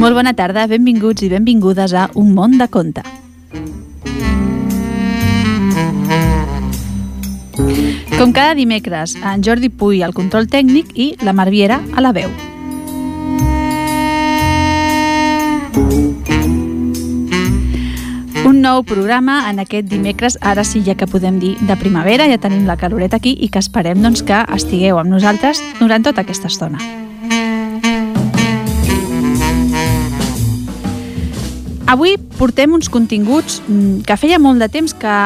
Molt bona tarda, benvinguts i benvingudes a Un món de conte. Com cada dimecres, en Jordi Puy al control tècnic i la Marviera a la veu. Nou programa en aquest dimecres, ara sí ja que podem dir de primavera, ja tenim la caloreta aquí i que esperem doncs, que estigueu amb nosaltres durant tota aquesta estona. Avui portem uns continguts mm, que feia molt de temps que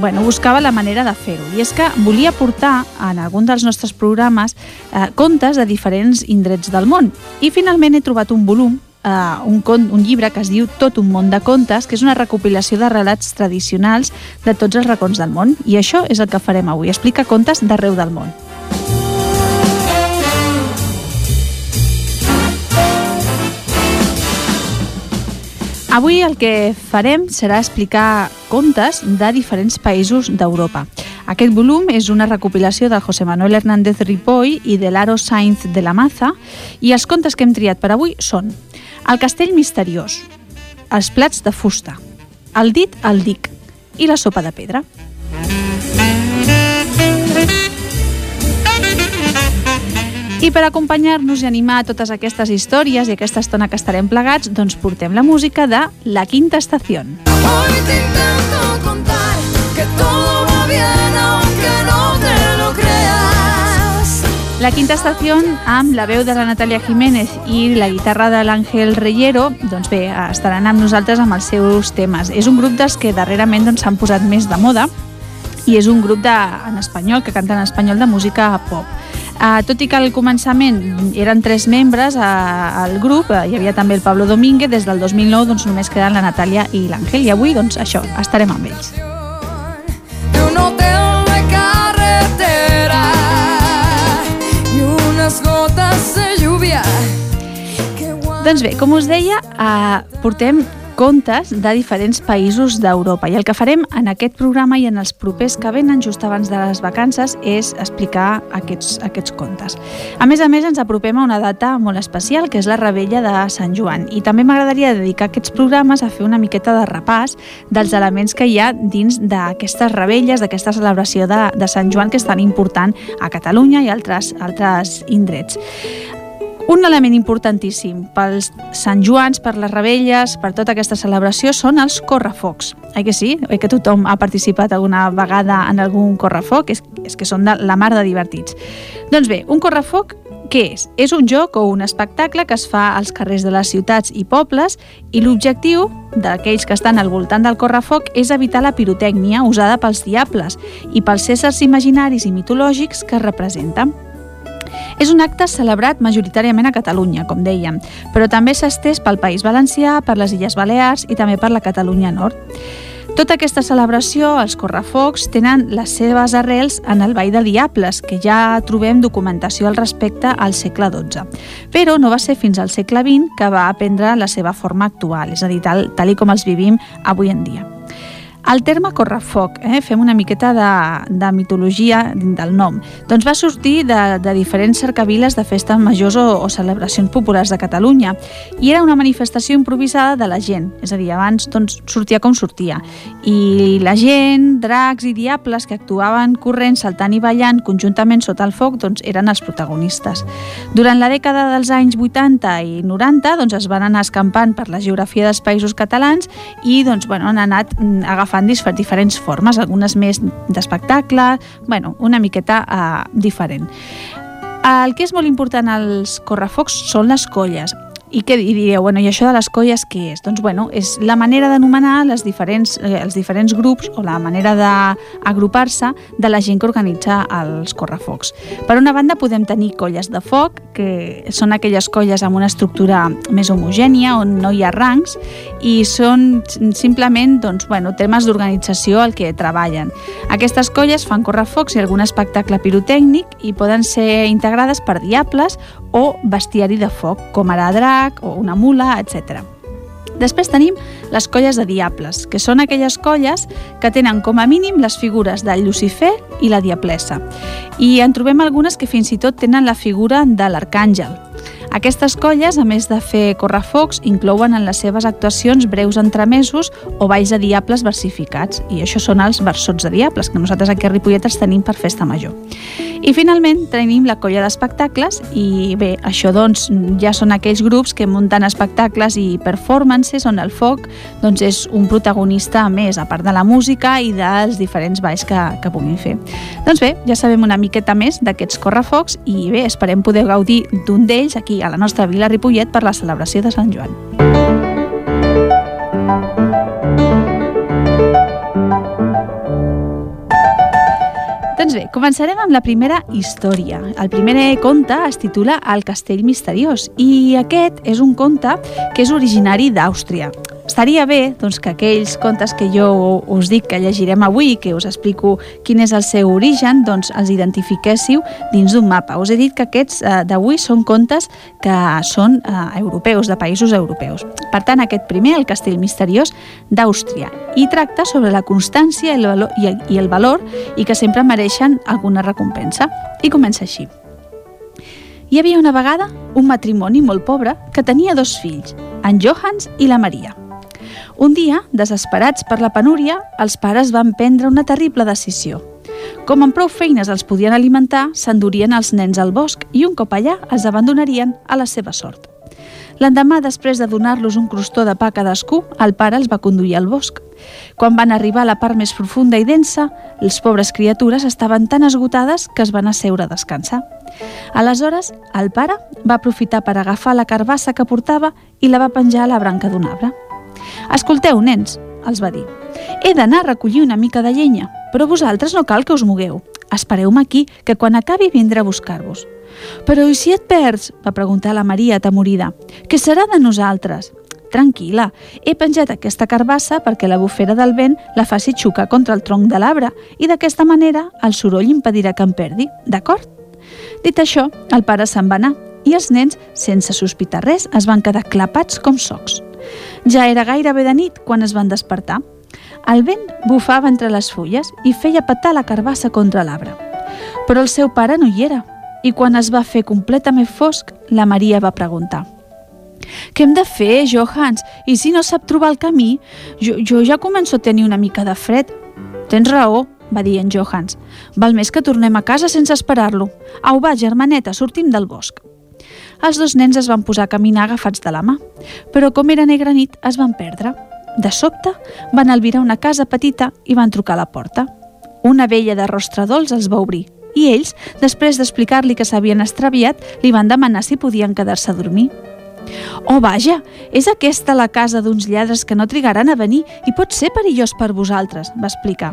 bueno, buscava la manera de fer-ho. I és que volia portar en algun dels nostres programes eh, contes de diferents indrets del món. I finalment he trobat un volum Uh, un, con, un llibre que es diu Tot un món de contes, que és una recopilació de relats tradicionals de tots els racons del món. I això és el que farem avui, explica contes d'arreu del món. Avui el que farem serà explicar contes de diferents països d'Europa. Aquest volum és una recopilació del José Manuel Hernández Ripoll i de l'Aro Sainz de la Maza i els contes que hem triat per avui són El castell misteriós, Els plats de fusta, El dit al dic i La sopa de pedra. I per acompanyar-nos i animar totes aquestes històries i aquesta estona que estarem plegats, doncs portem la música de La Quinta Estació. Hoy te intento contar que todo va bien aunque no te lo creas. La Quinta Estació, amb la veu de la Natàlia Jiménez i la guitarra de l'Àngel Reyero, doncs bé, estaran amb nosaltres amb els seus temes. És un grup dels que darrerament doncs, s'han doncs, posat més de moda i és un grup de, en espanyol, que canta en espanyol de música pop. Uh, tot i que al començament eren tres membres uh, al grup, uh, hi havia també el Pablo Domínguez, des del 2009 doncs, només queden la Natàlia i l'Àngel, i avui doncs, això, estarem amb ells. un hotel de carretera i unes gotes de lluvia. Doncs bé, com us deia, uh, portem contes de diferents països d'Europa. I el que farem en aquest programa i en els propers que venen just abans de les vacances és explicar aquests, aquests contes. A més a més, ens apropem a una data molt especial, que és la rebella de Sant Joan. I també m'agradaria dedicar aquests programes a fer una miqueta de repàs dels elements que hi ha dins d'aquestes rebelles, d'aquesta celebració de, de Sant Joan, que és tan important a Catalunya i altres, altres indrets. Un element importantíssim pels Sant Joans, per les rebelles, per tota aquesta celebració, són els correfocs. Oi que sí? Oi que tothom ha participat alguna vegada en algun correfoc? És, és que són de la mar de divertits. Doncs bé, un correfoc què és? És un joc o un espectacle que es fa als carrers de les ciutats i pobles i l'objectiu d'aquells que estan al voltant del correfoc és evitar la pirotècnia usada pels diables i pels éssers imaginaris i mitològics que representen. És un acte celebrat majoritàriament a Catalunya, com dèiem, però també s'ha estès pel País Valencià, per les Illes Balears i també per la Catalunya Nord. Tota aquesta celebració, els correfocs, tenen les seves arrels en el Ball de Diables, que ja trobem documentació al respecte al segle XII. Però no va ser fins al segle XX que va aprendre la seva forma actual, és a dir, tal, tal com els vivim avui en dia. El terme correfoc, eh? fem una miqueta de, de mitologia del nom, doncs va sortir de, de diferents cercaviles de festes majors o, o celebracions populars de Catalunya i era una manifestació improvisada de la gent, és a dir, abans doncs, sortia com sortia. I la gent, dracs i diables que actuaven corrent, saltant i ballant conjuntament sota el foc doncs, eren els protagonistes. Durant la dècada dels anys 80 i 90 doncs, es van anar escampant per la geografia dels països catalans i doncs, bueno, han anat mm, agafant agafant diferents formes, algunes més d'espectacle, bueno, una miqueta uh, diferent. El que és molt important als correfocs són les colles. I què diríeu? Bueno, I això de les colles què és? Doncs bueno, és la manera d'anomenar les diferents, eh, els diferents grups o la manera d'agrupar-se de la gent que organitza els correfocs. Per una banda podem tenir colles de foc, que són aquelles colles amb una estructura més homogènia, on no hi ha rangs, i són simplement doncs, bueno, temes d'organització al que treballen. Aquestes colles fan correfocs i algun espectacle pirotècnic i poden ser integrades per diables o bestiari de foc, com ara drac o una mula, etc. Després tenim les colles de diables, que són aquelles colles que tenen com a mínim les figures del Lucifer i la Diablessa. I en trobem algunes que fins i tot tenen la figura de l'arcàngel. Aquestes colles, a més de fer correfocs, inclouen en les seves actuacions breus entremesos o balls de diables versificats, i això són els versots de diables, que nosaltres aquí a Ripollet els tenim per festa major. I finalment tenim la colla d'espectacles i bé, això doncs ja són aquells grups que munten espectacles i performances on el foc doncs és un protagonista a més, a part de la música i dels diferents balls que, que puguin fer. Doncs bé, ja sabem una miqueta més d'aquests correfocs i bé, esperem poder gaudir d'un d'ells aquí a la nostra vila Ripollet per la celebració de Sant Joan. Doncs bé, començarem amb la primera història. El primer conte es titula El castell misteriós i aquest és un conte que és originari d'Àustria. Estaria bé doncs, que aquells contes que jo us dic que llegirem avui, que us explico quin és el seu origen, doncs els identifiquéssiu dins d'un mapa. Us he dit que aquests eh, d'avui són contes que són eh, europeus, de països europeus. Per tant, aquest primer, el castell misteriós d'Àustria, i tracta sobre la constància i el, valor, i, el valor i que sempre mereixen alguna recompensa. I comença així. Hi havia una vegada un matrimoni molt pobre que tenia dos fills, en Johans i la Maria. Un dia, desesperats per la penúria, els pares van prendre una terrible decisió. Com amb prou feines els podien alimentar, s'endurien els nens al bosc i un cop allà els abandonarien a la seva sort. L'endemà, després de donar-los un crostó de pa cadascú, el pare els va conduir al bosc. Quan van arribar a la part més profunda i densa, les pobres criatures estaven tan esgotades que es van asseure a descansar. Aleshores, el pare va aprofitar per agafar la carbassa que portava i la va penjar a la branca d'un arbre. Escolteu, nens, els va dir. He d'anar a recollir una mica de llenya, però vosaltres no cal que us mogueu. Espereu-me aquí, que quan acabi vindré a buscar-vos. Però i si et perds? va preguntar la Maria atemorida. Què serà de nosaltres? Tranquil·la, he penjat aquesta carbassa perquè la bufera del vent la faci xocar contra el tronc de l'arbre i d'aquesta manera el soroll impedirà que em perdi, d'acord? Dit això, el pare se'n va anar i els nens, sense sospitar res, es van quedar clapats com socs. Ja era gairebé de nit quan es van despertar. El vent bufava entre les fulles i feia petar la carbassa contra l'arbre. Però el seu pare no hi era, i quan es va fer completament fosc, la Maria va preguntar «Què hem de fer, Johans? I si no sap trobar el camí? Jo, jo ja començo a tenir una mica de fred». «Tens raó», va dir en Johans. «Val més que tornem a casa sense esperar-lo. Au, va, germaneta, sortim del bosc». Els dos nens es van posar a caminar agafats de la mà, però com era negra nit es van perdre. De sobte van albirar una casa petita i van trucar a la porta. Una vella de rostre dolç els va obrir i ells, després d'explicar-li que s'havien extraviat, li van demanar si podien quedar-se a dormir. Oh, vaja, és aquesta la casa d'uns lladres que no trigaran a venir i pot ser perillós per vosaltres, va explicar.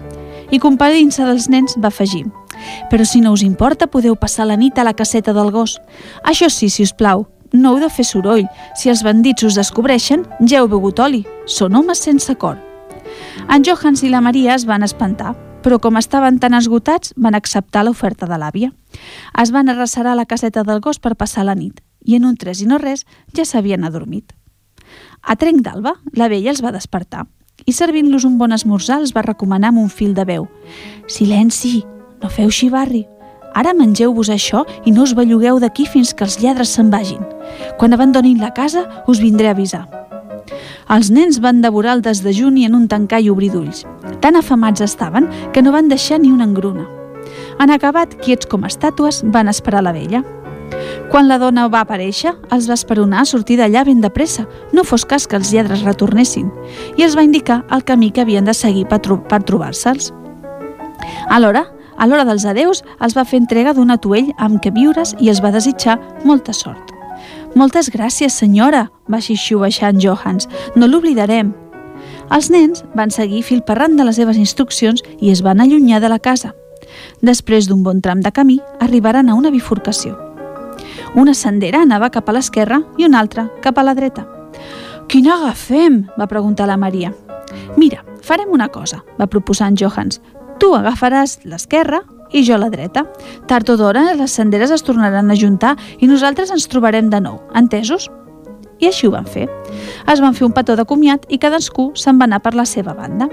I compadint-se dels nens va afegir. Però si no us importa, podeu passar la nit a la caseta del gos. Això sí, si us plau, no heu de fer soroll. Si els bandits us descobreixen, ja heu begut oli. Són homes sense cor. En Johans i la Maria es van espantar, però com estaven tan esgotats, van acceptar l'oferta de l'àvia. Es van arrasserar a la caseta del gos per passar la nit, i en un tres i no res ja s'havien adormit. A trenc d'alba, la vella els va despertar i servint-los un bon esmorzar els va recomanar amb un fil de veu «Silenci, no feu xivarri. Ara mengeu-vos això i no us bellugueu d'aquí fins que els lladres se'n vagin. Quan abandonin la casa, us vindré a avisar. Els nens van devorar el desdejuni en un tancar i obrir d'ulls. Tan afamats estaven que no van deixar ni una engruna. En acabat, quiets com estàtues, van esperar la vella. Quan la dona va aparèixer, els va esperonar a sortir d'allà ben de pressa, no fos cas que els lladres retornessin, i els va indicar el camí que havien de seguir per, tro per trobar-se'ls. Alhora, a l'hora dels adeus, els va fer entrega d'un atuell amb què viures i els va desitjar molta sort. Moltes gràcies, senyora, va xiu-xiueixar en Johans. No l'oblidarem. Els nens van seguir fil parrant de les seves instruccions i es van allunyar de la casa. Després d'un bon tram de camí, arribaren a una bifurcació. Una sendera anava cap a l'esquerra i una altra cap a la dreta. «Quina agafem?», va preguntar la Maria. «Mira, farem una cosa», va proposar en Johans. Tu agafaràs l'esquerra i jo la dreta. Tard o d'hora les senderes es tornaran a juntar i nosaltres ens trobarem de nou, entesos? I així ho van fer. Es van fer un petó de comiat i cadascú se'n va anar per la seva banda.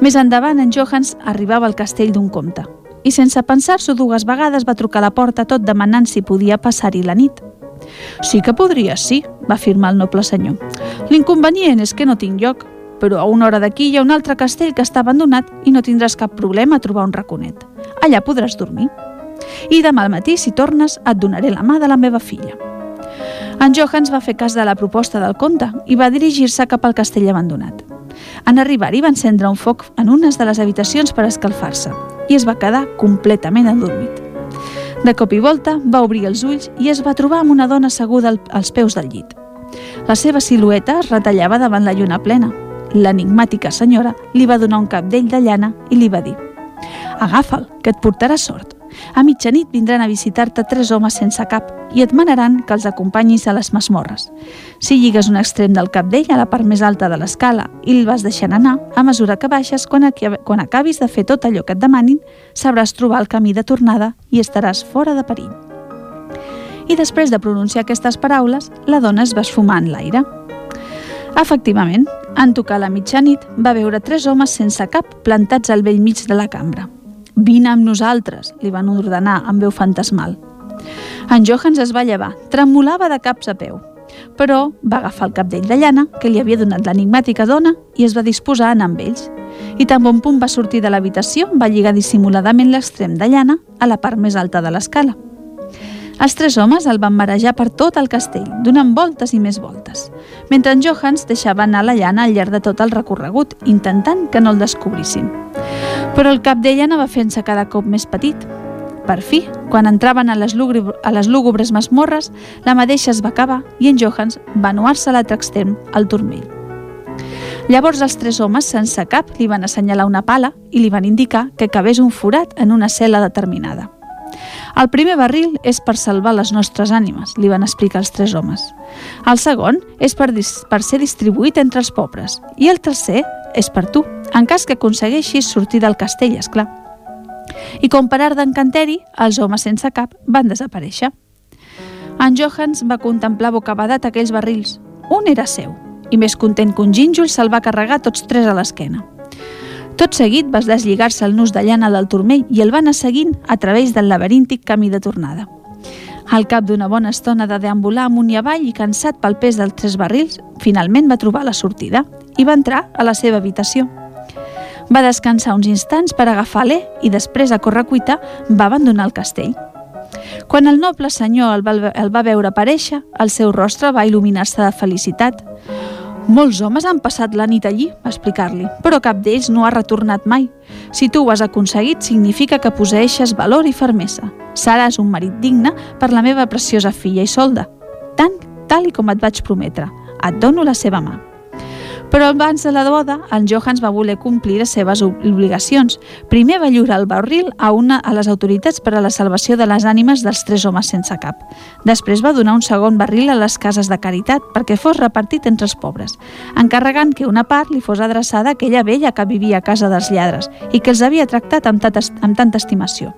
Més endavant, en Johans arribava al castell d'un comte i sense pensar-s'ho dues vegades va trucar a la porta tot demanant si podia passar-hi la nit. Sí que podria, sí, va afirmar el noble senyor. L'inconvenient és que no tinc lloc, però a una hora d'aquí hi ha un altre castell que està abandonat i no tindràs cap problema a trobar un raconet. Allà podràs dormir. I demà al matí, si tornes, et donaré la mà de la meva filla. En Johans va fer cas de la proposta del conte i va dirigir-se cap al castell abandonat. En arribar-hi va encendre un foc en unes de les habitacions per escalfar-se i es va quedar completament adormit. De cop i volta va obrir els ulls i es va trobar amb una dona asseguda als peus del llit. La seva silueta es retallava davant la lluna plena. L'enigmàtica senyora li va donar un capdell de llana i li va dir «Agafa'l, que et portarà sort». A mitjanit vindran a visitar-te tres homes sense cap i et manaran que els acompanyis a les masmorres. Si lligues un extrem del cap d'ell a la part més alta de l'escala i el vas deixant anar, a mesura que baixes, quan, quan acabis de fer tot allò que et demanin, sabràs trobar el camí de tornada i estaràs fora de perill. I després de pronunciar aquestes paraules, la dona es va esfumar en l'aire. Efectivament, en tocar la mitjanit, va veure tres homes sense cap plantats al vell mig de la cambra. Vine amb nosaltres, li van ordenar amb veu fantasmal. En Johans es va llevar, tremolava de caps a peu, però va agafar el capdell de llana que li havia donat l'enigmàtica dona i es va disposar a anar amb ells. I tan bon punt va sortir de l'habitació, va lligar dissimuladament l'extrem de llana a la part més alta de l'escala. Els tres homes el van marejar per tot el castell, donant voltes i més voltes, mentre en Johans deixava anar la llana al llarg de tot el recorregut, intentant que no el descobrissin. Però el cap d'ella anava fent-se cada cop més petit. Per fi, quan entraven a les, a les lúgubres masmorres, la mateixa es va acabar i en Johans va anuar-se a l'altre extrem, al turmell. Llavors els tres homes, sense cap, li van assenyalar una pala i li van indicar que cabés un forat en una cel·la determinada. El primer barril és per salvar les nostres ànimes, li van explicar els tres homes. El segon és per, per ser distribuït entre els pobres. I el tercer és per tu, en cas que aconsegueixis sortir del castell, és clar. I com per art d'encanteri, els homes sense cap van desaparèixer. En Johans va contemplar bocabadat aquells barrils. Un era seu, i més content que un gínjol se'l va carregar tots tres a l'esquena. Tot seguit vas deslligar-se el nus de llana del turmell i el va anar seguint a través del laberíntic camí de tornada. Al cap d'una bona estona de deambular amunt i avall i cansat pel pes dels tres barrils, finalment va trobar la sortida i va entrar a la seva habitació. Va descansar uns instants per agafar l'E i després, a correcuita, va abandonar el castell. Quan el noble senyor el va, el va veure aparèixer, el seu rostre va il·luminar-se de felicitat. Molts homes han passat la nit allí, va explicar-li, però cap d'ells no ha retornat mai. Si tu ho has aconseguit, significa que posseixes valor i fermesa. Seràs un marit digne per la meva preciosa filla i solda, tant tal i com et vaig prometre. Et dono la seva mà. Però abans de la boda, en Johans va voler complir les seves obligacions. Primer va lliurar el barril a, una, a les autoritats per a la salvació de les ànimes dels tres homes sense cap. Després va donar un segon barril a les cases de caritat perquè fos repartit entre els pobres, encarregant que una part li fos adreçada a aquella vella que vivia a casa dels lladres i que els havia tractat amb, tata, amb tanta estimació.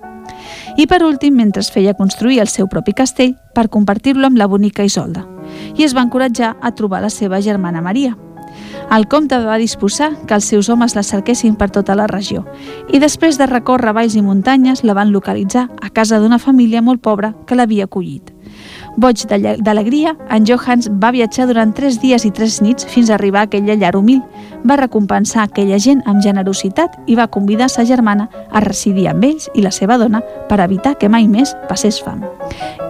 I per últim, mentre es feia construir el seu propi castell per compartir-lo amb la bonica Isolda. I es va encoratjar a trobar la seva germana Maria, el comte va disposar que els seus homes la cerquessin per tota la regió i després de recórrer valls i muntanyes la van localitzar a casa d'una família molt pobra que l'havia acollit. Boig d'alegria, en Johans va viatjar durant tres dies i tres nits fins a arribar a aquella llar humil. Va recompensar aquella gent amb generositat i va convidar sa germana a residir amb ells i la seva dona per evitar que mai més passés fam.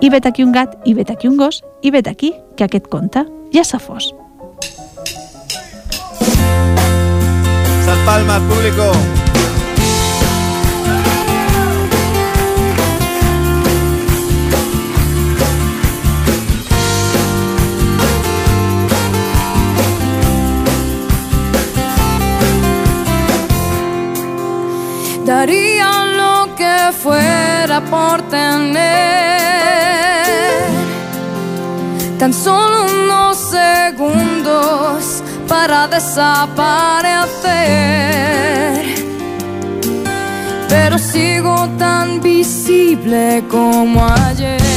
I vet aquí un gat, i vet aquí un gos, i vet aquí que aquest conte ja s'ha fos. Palmas, público. Daría lo que fuera por tener tan solo unos segundos para desaparecer. Pero sigo tan visible como ayer.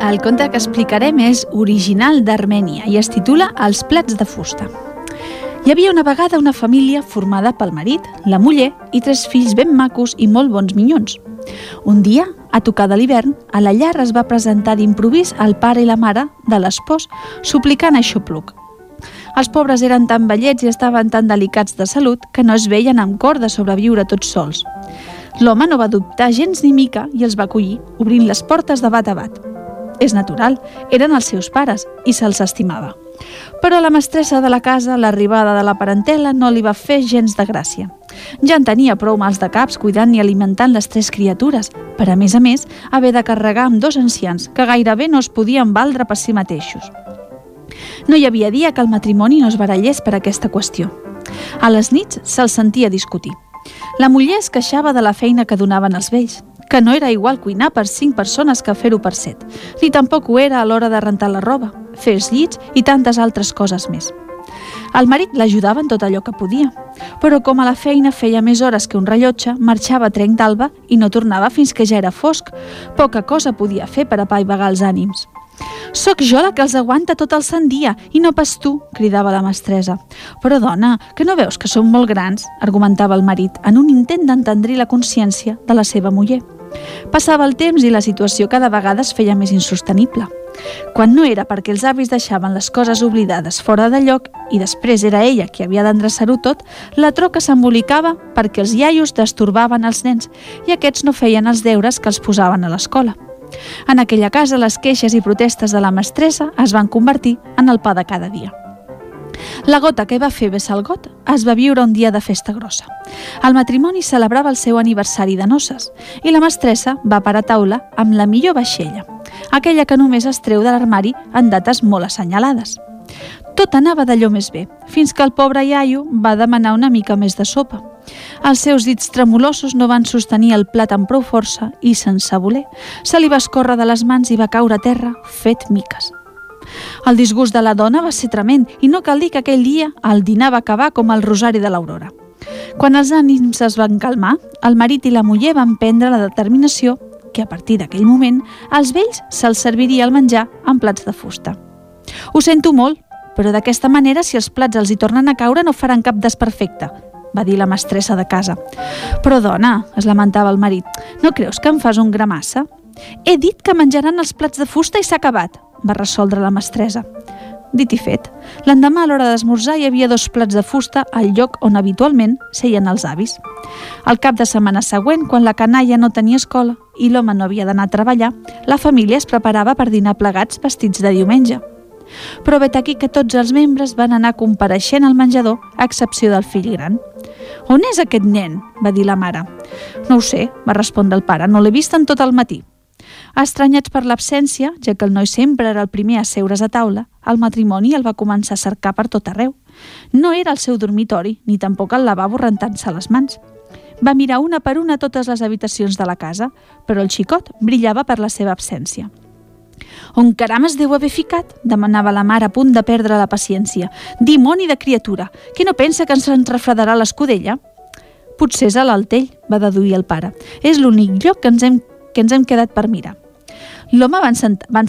El conte que explicarem és original d'Armènia i es titula Els plats de fusta. Hi havia una vegada una família formada pel marit, la muller i tres fills ben macos i molt bons minyons. Un dia, a tocar de l'hivern, a la llar es va presentar d'improvís el pare i la mare de l'espòs, suplicant aixopluc. Els pobres eren tan vellets i estaven tan delicats de salut que no es veien amb cor de sobreviure tots sols. L'home no va dubtar gens ni mica i els va acollir, obrint les portes de bat a bat. És natural, eren els seus pares i se'ls estimava. Però a la mestressa de la casa, l'arribada de la parentela no li va fer gens de gràcia. Ja en tenia prou mals de caps cuidant i alimentant les tres criatures, per a més a més haver de carregar amb dos ancians que gairebé no es podien valdre per si mateixos. No hi havia dia que el matrimoni no es barallés per aquesta qüestió. A les nits se'ls sentia discutir. La muller es queixava de la feina que donaven els vells, que no era igual cuinar per cinc persones que fer-ho per set, ni tampoc ho era a l'hora de rentar la roba, fer els llits i tantes altres coses més. El marit l'ajudava en tot allò que podia, però com a la feina feia més hores que un rellotge, marxava a trenc d'alba i no tornava fins que ja era fosc. Poca cosa podia fer per apaivagar els ànims. Soc jo la que els aguanta tot el sant dia i no pas tu, cridava la mestressa. Però dona, que no veus que som molt grans? argumentava el marit, en un intent d'entendrir la consciència de la seva muller. Passava el temps i la situació cada vegada es feia més insostenible. Quan no era perquè els avis deixaven les coses oblidades fora de lloc i després era ella qui havia d'endreçar-ho tot, la troca s'embolicava perquè els iaios destorbaven els nens i aquests no feien els deures que els posaven a l'escola. En aquella casa, les queixes i protestes de la mestressa es van convertir en el pa de cada dia. La gota que va fer vessar el got es va viure un dia de festa grossa. El matrimoni celebrava el seu aniversari de noces i la mestressa va parar taula amb la millor vaixella, aquella que només es treu de l'armari en dates molt assenyalades. Tot anava d'allò més bé, fins que el pobre iaio va demanar una mica més de sopa. Els seus dits tremolosos no van sostenir el plat amb prou força i, sense voler, se li va escórrer de les mans i va caure a terra fet miques. El disgust de la dona va ser tremend i no cal dir que aquell dia el dinar va acabar com el rosari de l'aurora. Quan els ànims es van calmar, el marit i la muller van prendre la determinació que a partir d'aquell moment als vells se'ls serviria el menjar en plats de fusta. Ho sento molt, però d'aquesta manera si els plats els hi tornen a caure no faran cap desperfecte, va dir la mestressa de casa. Però dona, es lamentava el marit, no creus que em fas un gramassa? He dit que menjaran els plats de fusta i s'ha acabat, va resoldre la mestressa. Dit i fet, l'endemà a l'hora d'esmorzar hi havia dos plats de fusta al lloc on habitualment seien els avis. Al cap de setmana següent, quan la canalla no tenia escola i l'home no havia d'anar a treballar, la família es preparava per dinar plegats vestits de diumenge. Però vet aquí que tots els membres van anar compareixent al menjador, a excepció del fill gran. On és aquest nen? va dir la mare. No ho sé, va respondre el pare, no l'he vist en tot el matí. Estranyats per l'absència, ja que el noi sempre era el primer a seure's a taula, el matrimoni el va començar a cercar per tot arreu. No era el seu dormitori, ni tampoc el lavabo rentant-se les mans. Va mirar una per una totes les habitacions de la casa, però el xicot brillava per la seva absència. On caram es deu haver ficat? demanava la mare a punt de perdre la paciència. Dimoni de criatura, que no pensa que ens en refredarà l'escudella? Potser és a l'Altell, va deduir el pare. És l'únic lloc que ens hem, que ens hem quedat per mirar. L'home va, va,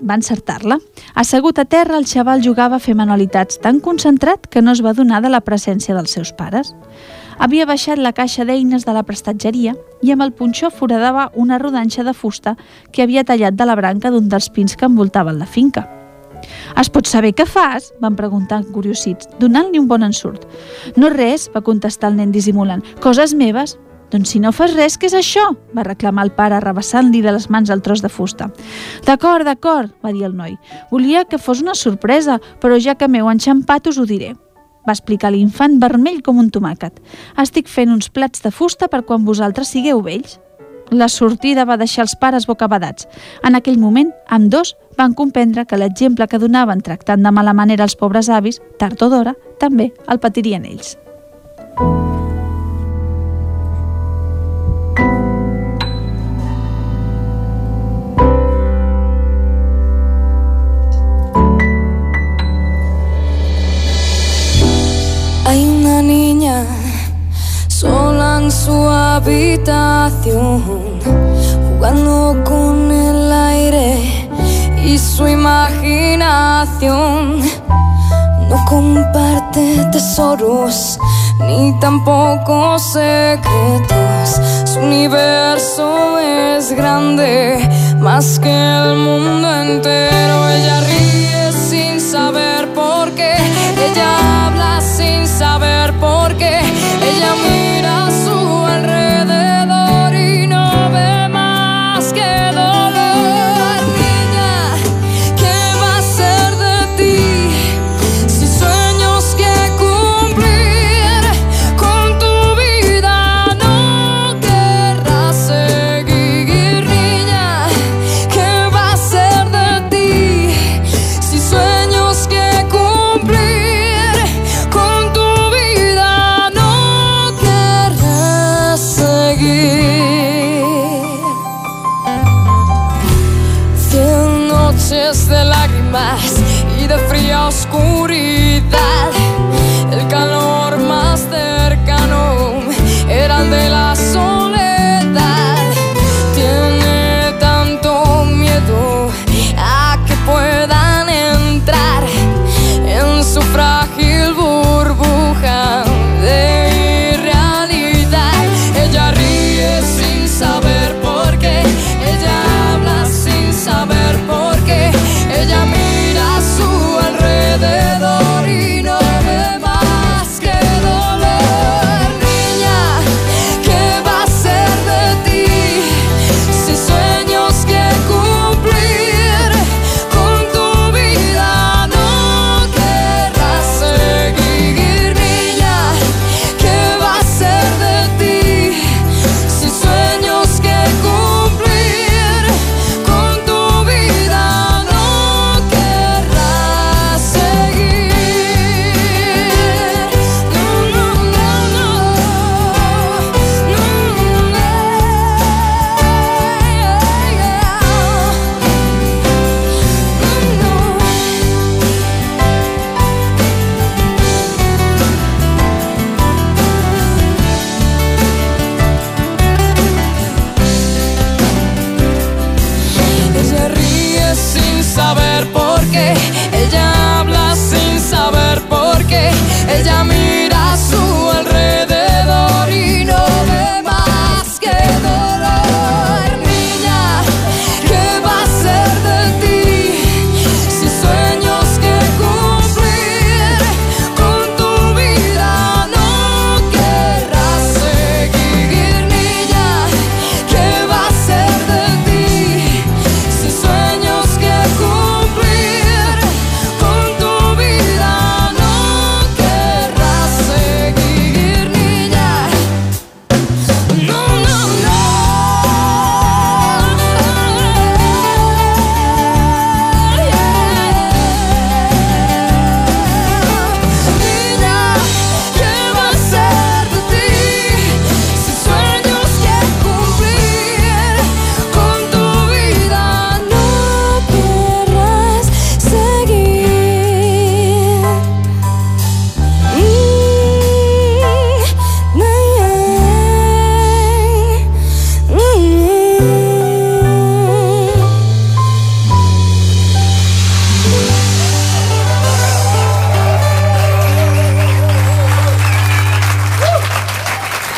va encertar-la. Assegut a terra, el xaval jugava a fer manualitats tan concentrat que no es va donar de la presència dels seus pares. Havia baixat la caixa d'eines de la prestatgeria i amb el punxó foradava una rodanxa de fusta que havia tallat de la branca d'un dels pins que envoltaven la finca. Es pot saber què fas? van preguntar curiosits, donant-li un bon ensurt. No res, va contestar el nen dissimulant. Coses meves? Doncs si no fas res, què és això? va reclamar el pare, rebassant-li de les mans el tros de fusta. D'acord, d'acord, va dir el noi. Volia que fos una sorpresa, però ja que m'heu enxampat us ho diré va explicar l'infant vermell com un tomàquet. Estic fent uns plats de fusta per quan vosaltres sigueu vells. La sortida va deixar els pares bocabadats. En aquell moment, amb dos van comprendre que l'exemple que donaven tractant de mala manera els pobres avis, tard o d'hora, també el patirien ells. Su habitación, jugando con el aire y su imaginación. No comparte tesoros ni tampoco secretos. Su universo es grande, más que el mundo entero. Ella ríe sin saber por qué, ella habla sin saber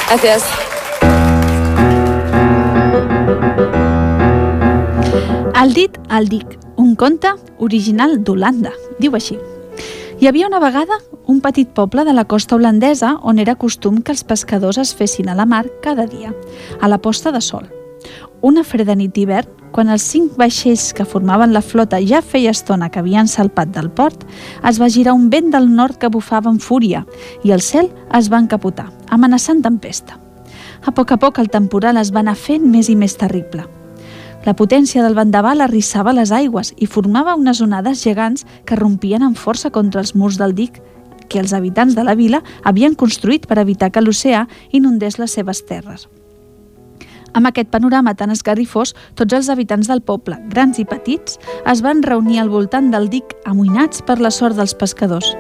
Gracias. El dit al dic, un conte original d'Holanda, diu així. Hi havia una vegada un petit poble de la costa holandesa on era costum que els pescadors es fessin a la mar cada dia, a la posta de sol. Una freda nit d'hivern, quan els cinc vaixells que formaven la flota ja feia estona que havien salpat del port, es va girar un vent del nord que bufava amb fúria i el cel es va encapotar, amenaçant tempesta. A poc a poc el temporal es va anar fent més i més terrible. La potència del vendaval arrissava les aigües i formava unes onades gegants que rompien amb força contra els murs del dic que els habitants de la vila havien construït per evitar que l'oceà inundés les seves terres. Amb aquest panorama tan esgarrifós, tots els habitants del poble, grans i petits, es van reunir al voltant del dic amoïnats per la sort dels pescadors.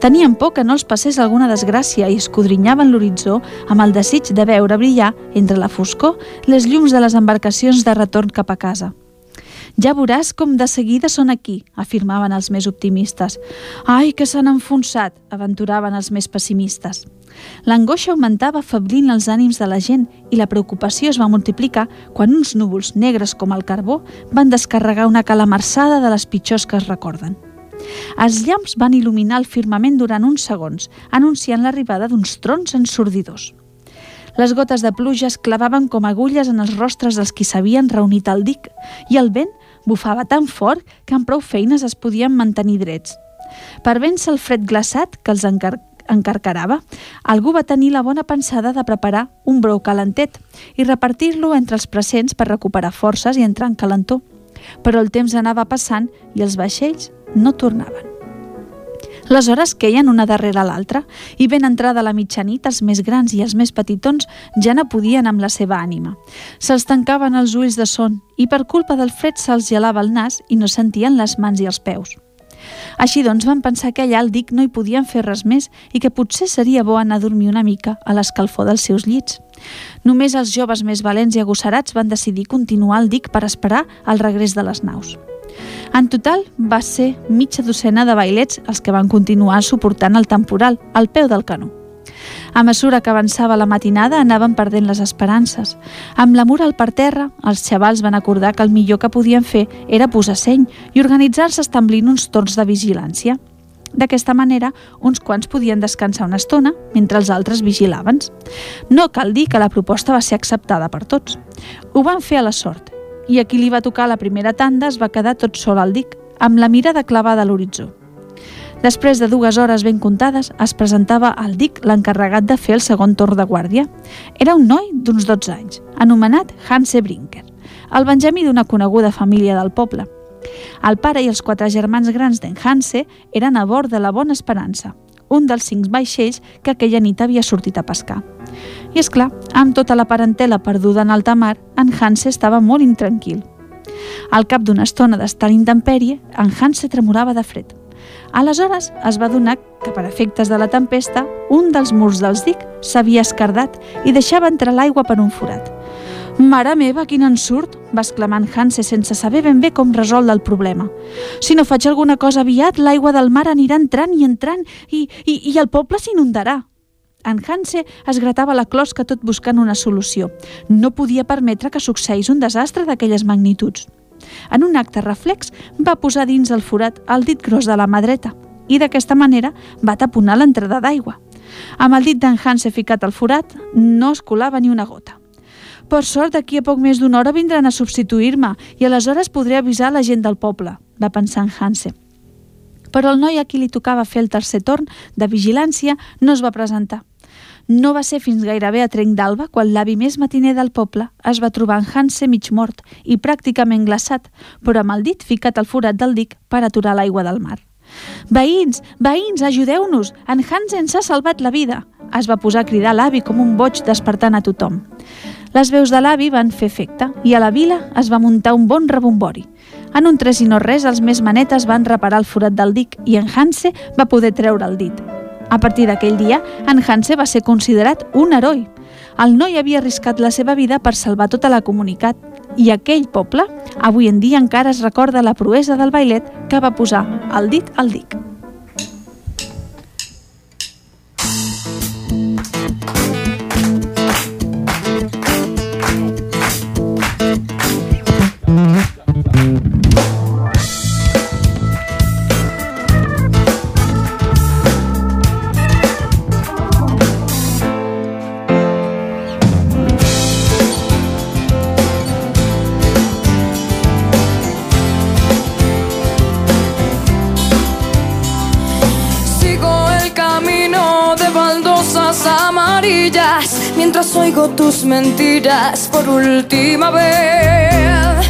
Tenien por que no els passés alguna desgràcia i escodrinyaven l'horitzó amb el desig de veure brillar, entre la foscor, les llums de les embarcacions de retorn cap a casa. Ja veuràs com de seguida són aquí, afirmaven els més optimistes. Ai, que s'han enfonsat, aventuraven els més pessimistes. L'angoixa augmentava feblint els ànims de la gent i la preocupació es va multiplicar quan uns núvols negres com el carbó van descarregar una calamarsada de les pitjors que es recorden. Els llamps van il·luminar el firmament durant uns segons, anunciant l'arribada d'uns trons ensordidors. Les gotes de pluja es clavaven com agulles en els rostres dels qui s'havien reunit al dic i el vent bufava tan fort que amb prou feines es podien mantenir drets. Per vèncer el fred glaçat que els encar encarcarava, algú va tenir la bona pensada de preparar un brou calentet i repartir-lo entre els presents per recuperar forces i entrar en calentor. Però el temps anava passant i els vaixells no tornaven. Les hores queien una darrere l'altra i ben entrada la mitjanit els més grans i els més petitons ja no podien amb la seva ànima. Se'ls tancaven els ulls de son i per culpa del fred se'ls gelava el nas i no sentien les mans i els peus. Així doncs van pensar que allà al dic no hi podien fer res més i que potser seria bo anar a dormir una mica a l'escalfor dels seus llits. Només els joves més valents i agosarats van decidir continuar al dic per esperar el regrés de les naus. En total, va ser mitja docena de bailets els que van continuar suportant el temporal al peu del canó. A mesura que avançava la matinada anaven perdent les esperances. Amb l'amor al per terra, els xavals van acordar que el millor que podien fer era posar seny i organitzar-se establint uns torns de vigilància. D'aquesta manera, uns quants podien descansar una estona mentre els altres vigilaven. No cal dir que la proposta va ser acceptada per tots. Ho van fer a la sort i a qui li va tocar la primera tanda es va quedar tot sol al dic, amb la mirada clavada a l'horitzó. Després de dues hores ben comptades, es presentava al dic l'encarregat de fer el segon torn de guàrdia. Era un noi d'uns 12 anys, anomenat Hanse Brinker, el benjamí d'una coneguda família del poble. El pare i els quatre germans grans d'en Hanse eren a bord de la Bona Esperança, un dels cinc vaixells que aquella nit havia sortit a pescar. I és clar, amb tota la parentela perduda en alta mar, en Hanse estava molt intranquil. Al cap d'una estona d'estar a l'intempèrie, en Hanse tremolava de fred. Aleshores es va donar que, per efectes de la tempesta, un dels murs dels dic s'havia escardat i deixava entrar l'aigua per un forat. Mare meva, quin ensurt! va exclamar en Hanse sense saber ben bé com resoldre el problema. Si no faig alguna cosa aviat, l'aigua del mar anirà entrant i entrant i, i, i el poble s'inundarà. En Hanse es gratava la closca tot buscant una solució. No podia permetre que succeís un desastre d'aquelles magnituds. En un acte reflex, va posar dins el forat el dit gros de la mà dreta i d'aquesta manera va taponar l'entrada d'aigua. Amb el dit d'en Hanse ficat al forat, no es colava ni una gota. Per sort, d'aquí a poc més d'una hora vindran a substituir-me i aleshores podré avisar la gent del poble, va pensar en Hanse. Però el noi a qui li tocava fer el tercer torn de vigilància no es va presentar. No va ser fins gairebé a trenc d'alba quan l'avi més matiner del poble es va trobar en Hanse mig mort i pràcticament glaçat, però amb el dit ficat al forat del dic per aturar l'aigua del mar. Veïns, veïns, ajudeu-nos! En Hansen s'ha salvat la vida! Es va posar a cridar l'avi com un boig despertant a tothom. Les veus de l'avi van fer efecte i a la vila es va muntar un bon rebombori. En un tres i no res, els més manetes van reparar el forat del dic i en Hanse va poder treure el dit. A partir d'aquell dia, en Hanse va ser considerat un heroi. El noi havia arriscat la seva vida per salvar tota la comunitat i aquell poble avui en dia encara es recorda la proesa del bailet que va posar el dit al dic. Mientras oigo tus mentiras por última vez.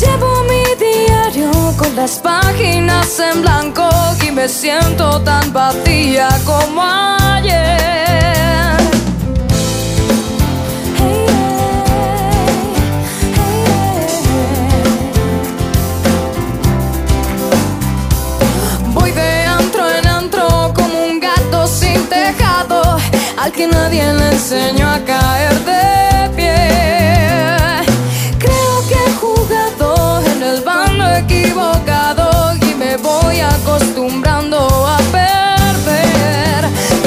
Llevo mi diario con las páginas en blanco y me siento tan vacía como ayer. Al que nadie le enseñó a caer de pie. Creo que he jugado en el bando equivocado y me voy acostumbrando a perder.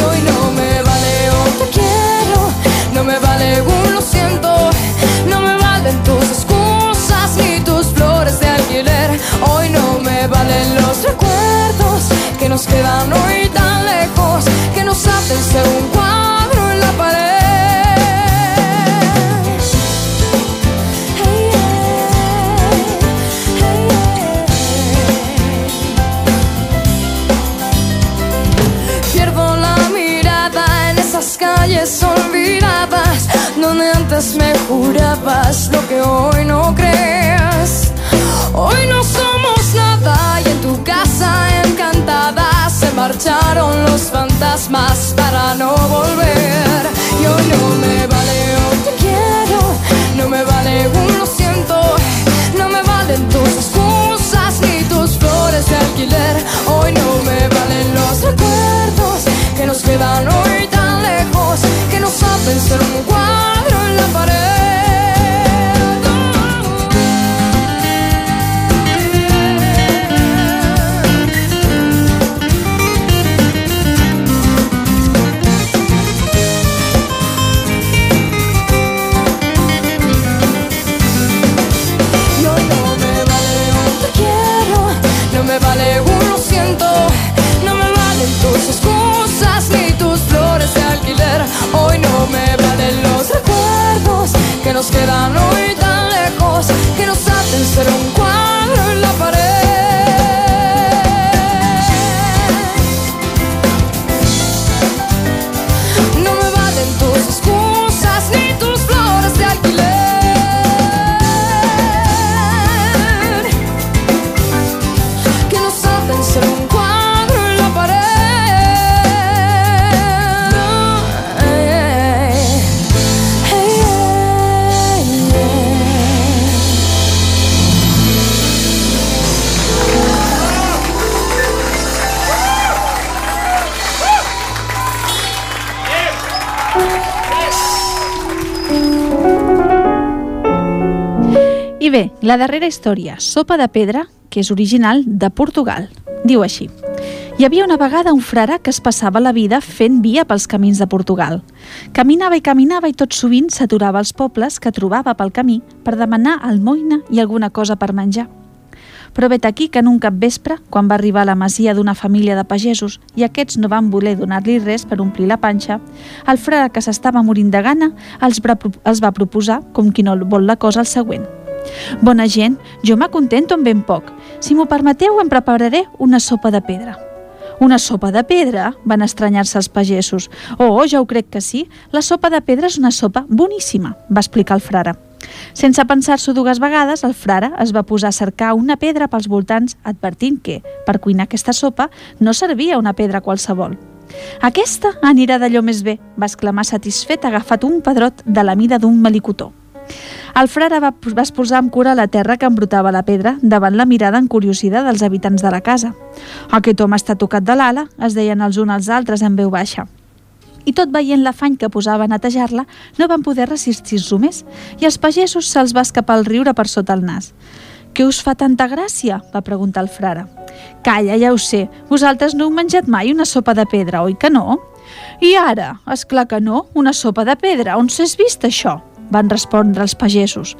Hoy no me vale un quiero, no me vale un lo siento, no me valen tus excusas ni tus flores de alquiler. Hoy no me valen los recuerdos que nos quedan hoy tan lejos que nos hacen ser me jurabas lo que hoy no crees. Hoy no somos nada y en tu casa encantada se marcharon los fantasmas para no volver. Bé, la darrera història, Sopa de Pedra, que és original de Portugal. Diu així. Hi havia una vegada un frare que es passava la vida fent via pels camins de Portugal. Caminava i caminava i tot sovint s'aturava als pobles que trobava pel camí per demanar almoina i alguna cosa per menjar. Però vet aquí que en un cap vespre, quan va arribar a la masia d'una família de pagesos i aquests no van voler donar-li res per omplir la panxa, el frare que s'estava morint de gana els va proposar, com qui no vol la cosa, el següent – Bona gent, jo m'acontento amb ben poc. Si m'ho permeteu, em prepararé una sopa de pedra. Una sopa de pedra? Van estranyar-se els pagesos. Oh, ja ho crec que sí. La sopa de pedra és una sopa boníssima, va explicar el frare. Sense pensar-s'ho dues vegades, el frare es va posar a cercar una pedra pels voltants, advertint que, per cuinar aquesta sopa, no servia una pedra qualsevol. Aquesta anirà d'allò més bé, va exclamar satisfet agafat un pedrot de la mida d'un melicotó. El frare va, va exposar amb cura la terra que embrutava la pedra davant la mirada encuriosida dels habitants de la casa. Aquest home està tocat de l'ala, es deien els uns als altres en veu baixa. I tot veient l'afany que posava a netejar-la, no van poder resistir-s'ho més, i als pagesos se'ls va escapar el riure per sota el nas. «Què us fa tanta gràcia?», va preguntar el frare. «Calla, ja ho sé, vosaltres no heu menjat mai una sopa de pedra, oi que no?» «I ara? És clar que no, una sopa de pedra, on s'has vist això?» Van respondre els pagesos.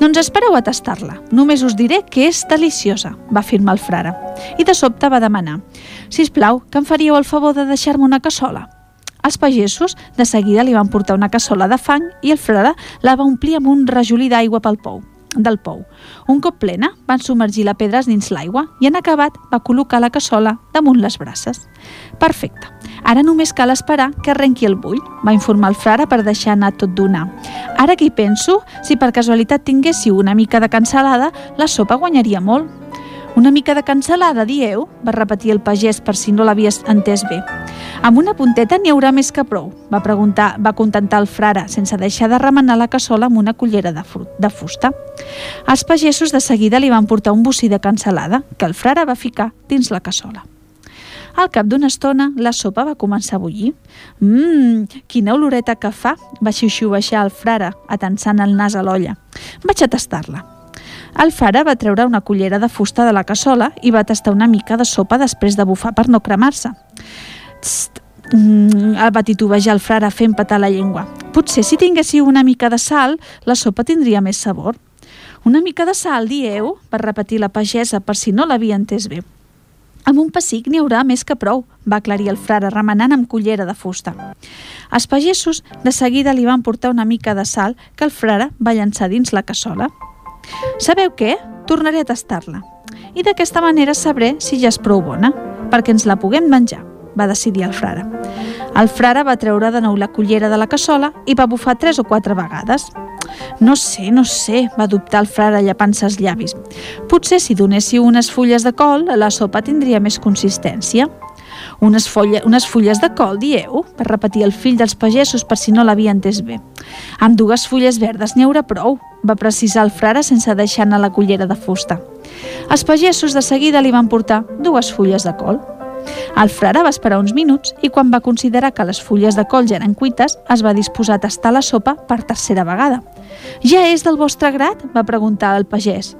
Doncs espereu a tastar-la. Només us diré que és deliciosa, va afirmar el frare. I de sobte va demanar, si us plau, que em faríeu el favor de deixar-me una cassola? Els pagesos de seguida li van portar una cassola de fang i el frare la va omplir amb un rajolí d'aigua pel pou del pou. Un cop plena, van submergir la pedra dins l'aigua i en acabat va col·locar la cassola damunt les braces. Perfecte. Ara només cal esperar que arrenqui el bull, va informar el frare per deixar anar tot d'una. Ara que hi penso, si per casualitat tinguéssiu una mica de cancel·lada, la sopa guanyaria molt. Una mica de cancel·lada, dieu? va repetir el pagès per si no l'havies entès bé. Amb una punteta n'hi haurà més que prou, va preguntar, va contentar el frare, sense deixar de remenar la cassola amb una cullera de, de fusta. Els pagesos de seguida li van portar un bocí de cancel·lada, que el frare va ficar dins la cassola. Al cap d'una estona, la sopa va començar a bullir. Mmm, quina oloreta que fa, va xiu-xiu-baixar el frare, atensant el nas a l'olla. Vaig a tastar-la. El frare va treure una cullera de fusta de la cassola i va tastar una mica de sopa després de bufar per no cremar-se. Mm, el va titubejar el frare fent petar la llengua. Potser si tinguéssiu una mica de sal, la sopa tindria més sabor. Una mica de sal, dieu? va repetir la pagesa per si no l'havia entès bé. Amb un pessic n'hi haurà més que prou, va aclarir el frare remenant amb cullera de fusta. Els pagesos de seguida li van portar una mica de sal que el frare va llançar dins la cassola. Sabeu què? Tornaré a tastar-la. I d'aquesta manera sabré si ja és prou bona, perquè ens la puguem menjar, va decidir el frare. El frare va treure de nou la cullera de la cassola i va bufar tres o quatre vegades. No sé, no sé, va dubtar el frare llapant-se els llavis. Potser si donéssiu unes fulles de col, la sopa tindria més consistència. Unes, folla, unes fulles de col, dieu? Va repetir el fill dels pagesos per si no l'havia entès bé. Amb dues fulles verdes n'hi haurà prou, va precisar el frare sense deixar anar la cullera de fusta. Els pagesos de seguida li van portar dues fulles de col. El frare va esperar uns minuts i quan va considerar que les fulles de col ja eren cuites, es va disposar a tastar la sopa per tercera vegada. «Ja és del vostre grat?», va preguntar el pagès.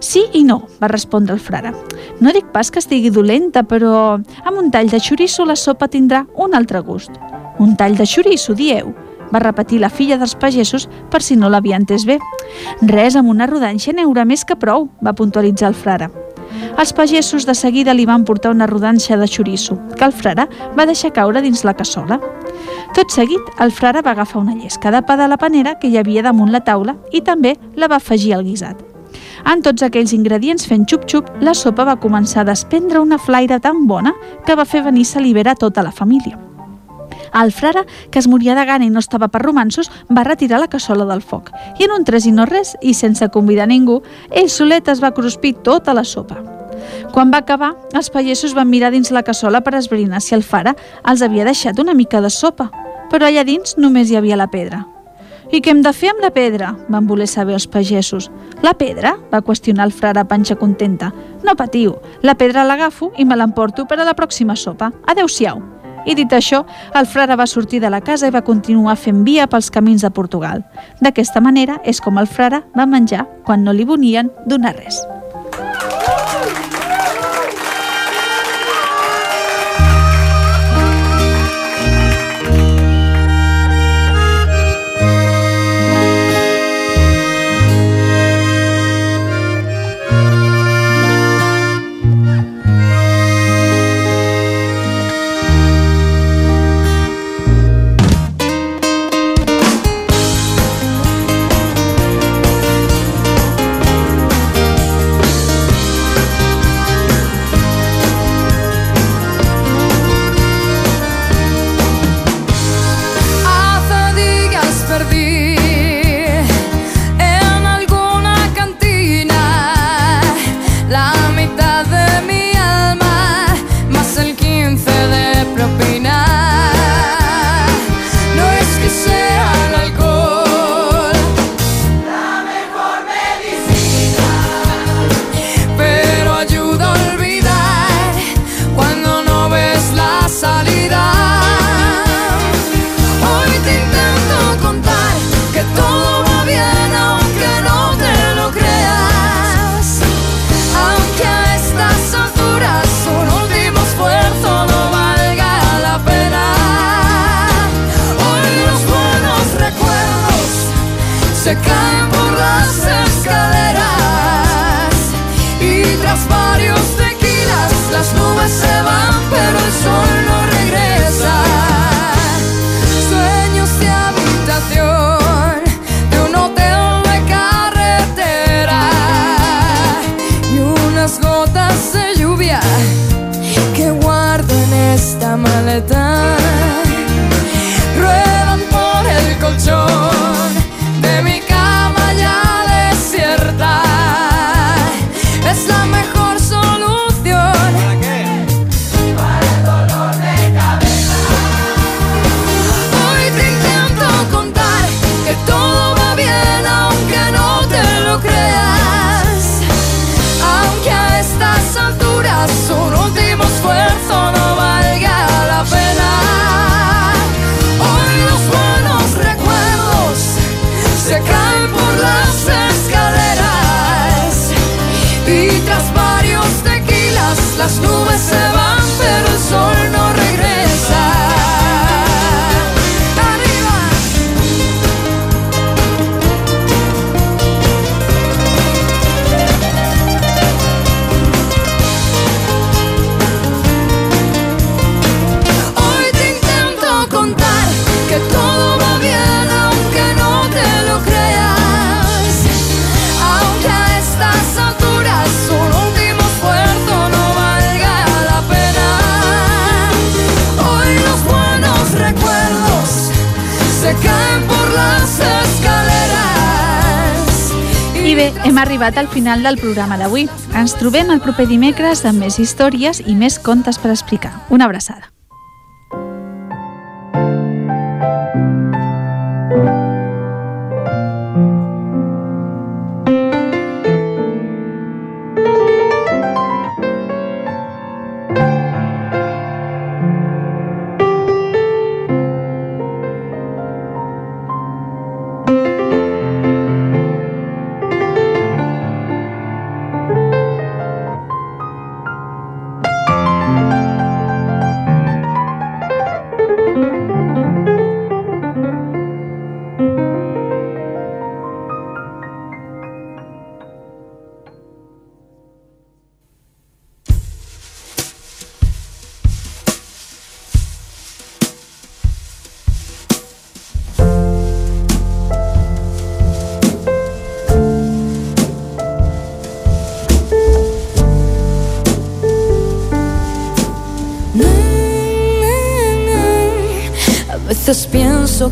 «Sí i no», va respondre el frare. «No dic pas que estigui dolenta, però amb un tall de xoriço la sopa tindrà un altre gust». «Un tall de xoriço, dieu?» va repetir la filla dels pagesos per si no l'havia entès bé. Res, amb una rodanxa n'hi haurà més que prou, va puntualitzar el frare. Els pagesos de seguida li van portar una rodanxa de xoriço, que el frare va deixar caure dins la cassola. Tot seguit, el frare va agafar una llesca de pa de la panera que hi havia damunt la taula i també la va afegir al guisat. En tots aquells ingredients fent xup-xup, la sopa va començar a desprendre una flaire tan bona que va fer venir salivera tota la família. El frare, que es moria de gana i no estava per romansos, va retirar la cassola del foc i en un tres i no res, i sense convidar ningú, ell solet es va cruspir tota la sopa. Quan va acabar, els pagesos van mirar dins la cassola per esbrinar si el frare els havia deixat una mica de sopa, però allà dins només hi havia la pedra. I què hem de fer amb la pedra? van voler saber els pagesos. La pedra? va qüestionar el frare panxa contenta. No patiu, la pedra l'agafo i me l'emporto per a la pròxima sopa. Adeu-siau. I dit això, el frare va sortir de la casa i va continuar fent via pels camins de Portugal. D'aquesta manera és com el frare va menjar quan no li volien donar res. Gotas de hem arribat al final del programa d'avui. Ens trobem el proper dimecres amb més històries i més contes per explicar. Una abraçada.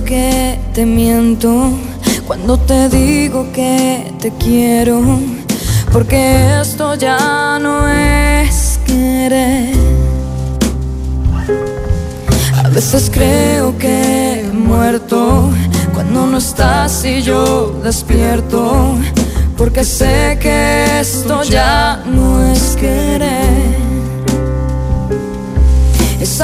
Que te miento cuando te digo que te quiero, porque esto ya no es querer. A veces creo que he muerto cuando no estás y yo despierto, porque sé que esto ya no es querer.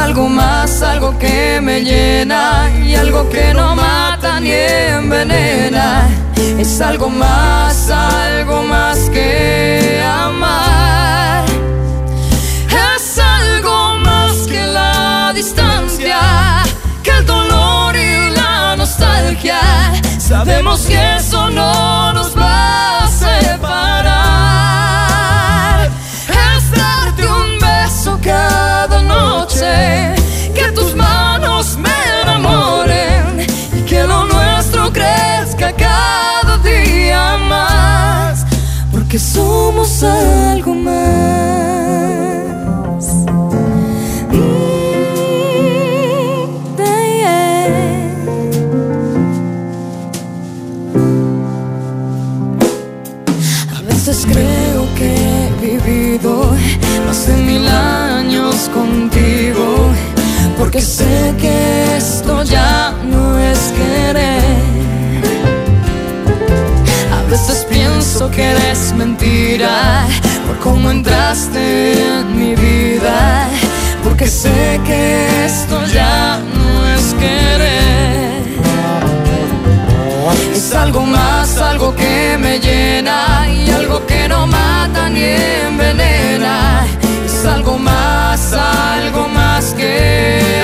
Algo más, algo que me llena y algo que no mata ni envenena. Es algo más, algo más que amar. Es algo más que la distancia, que el dolor y la nostalgia. Sabemos que eso no pienso que eres mentira por cómo entraste en mi vida, porque sé que esto ya no es querer. Es algo más, algo que me llena y algo que no mata ni envenena. Es algo más, algo más que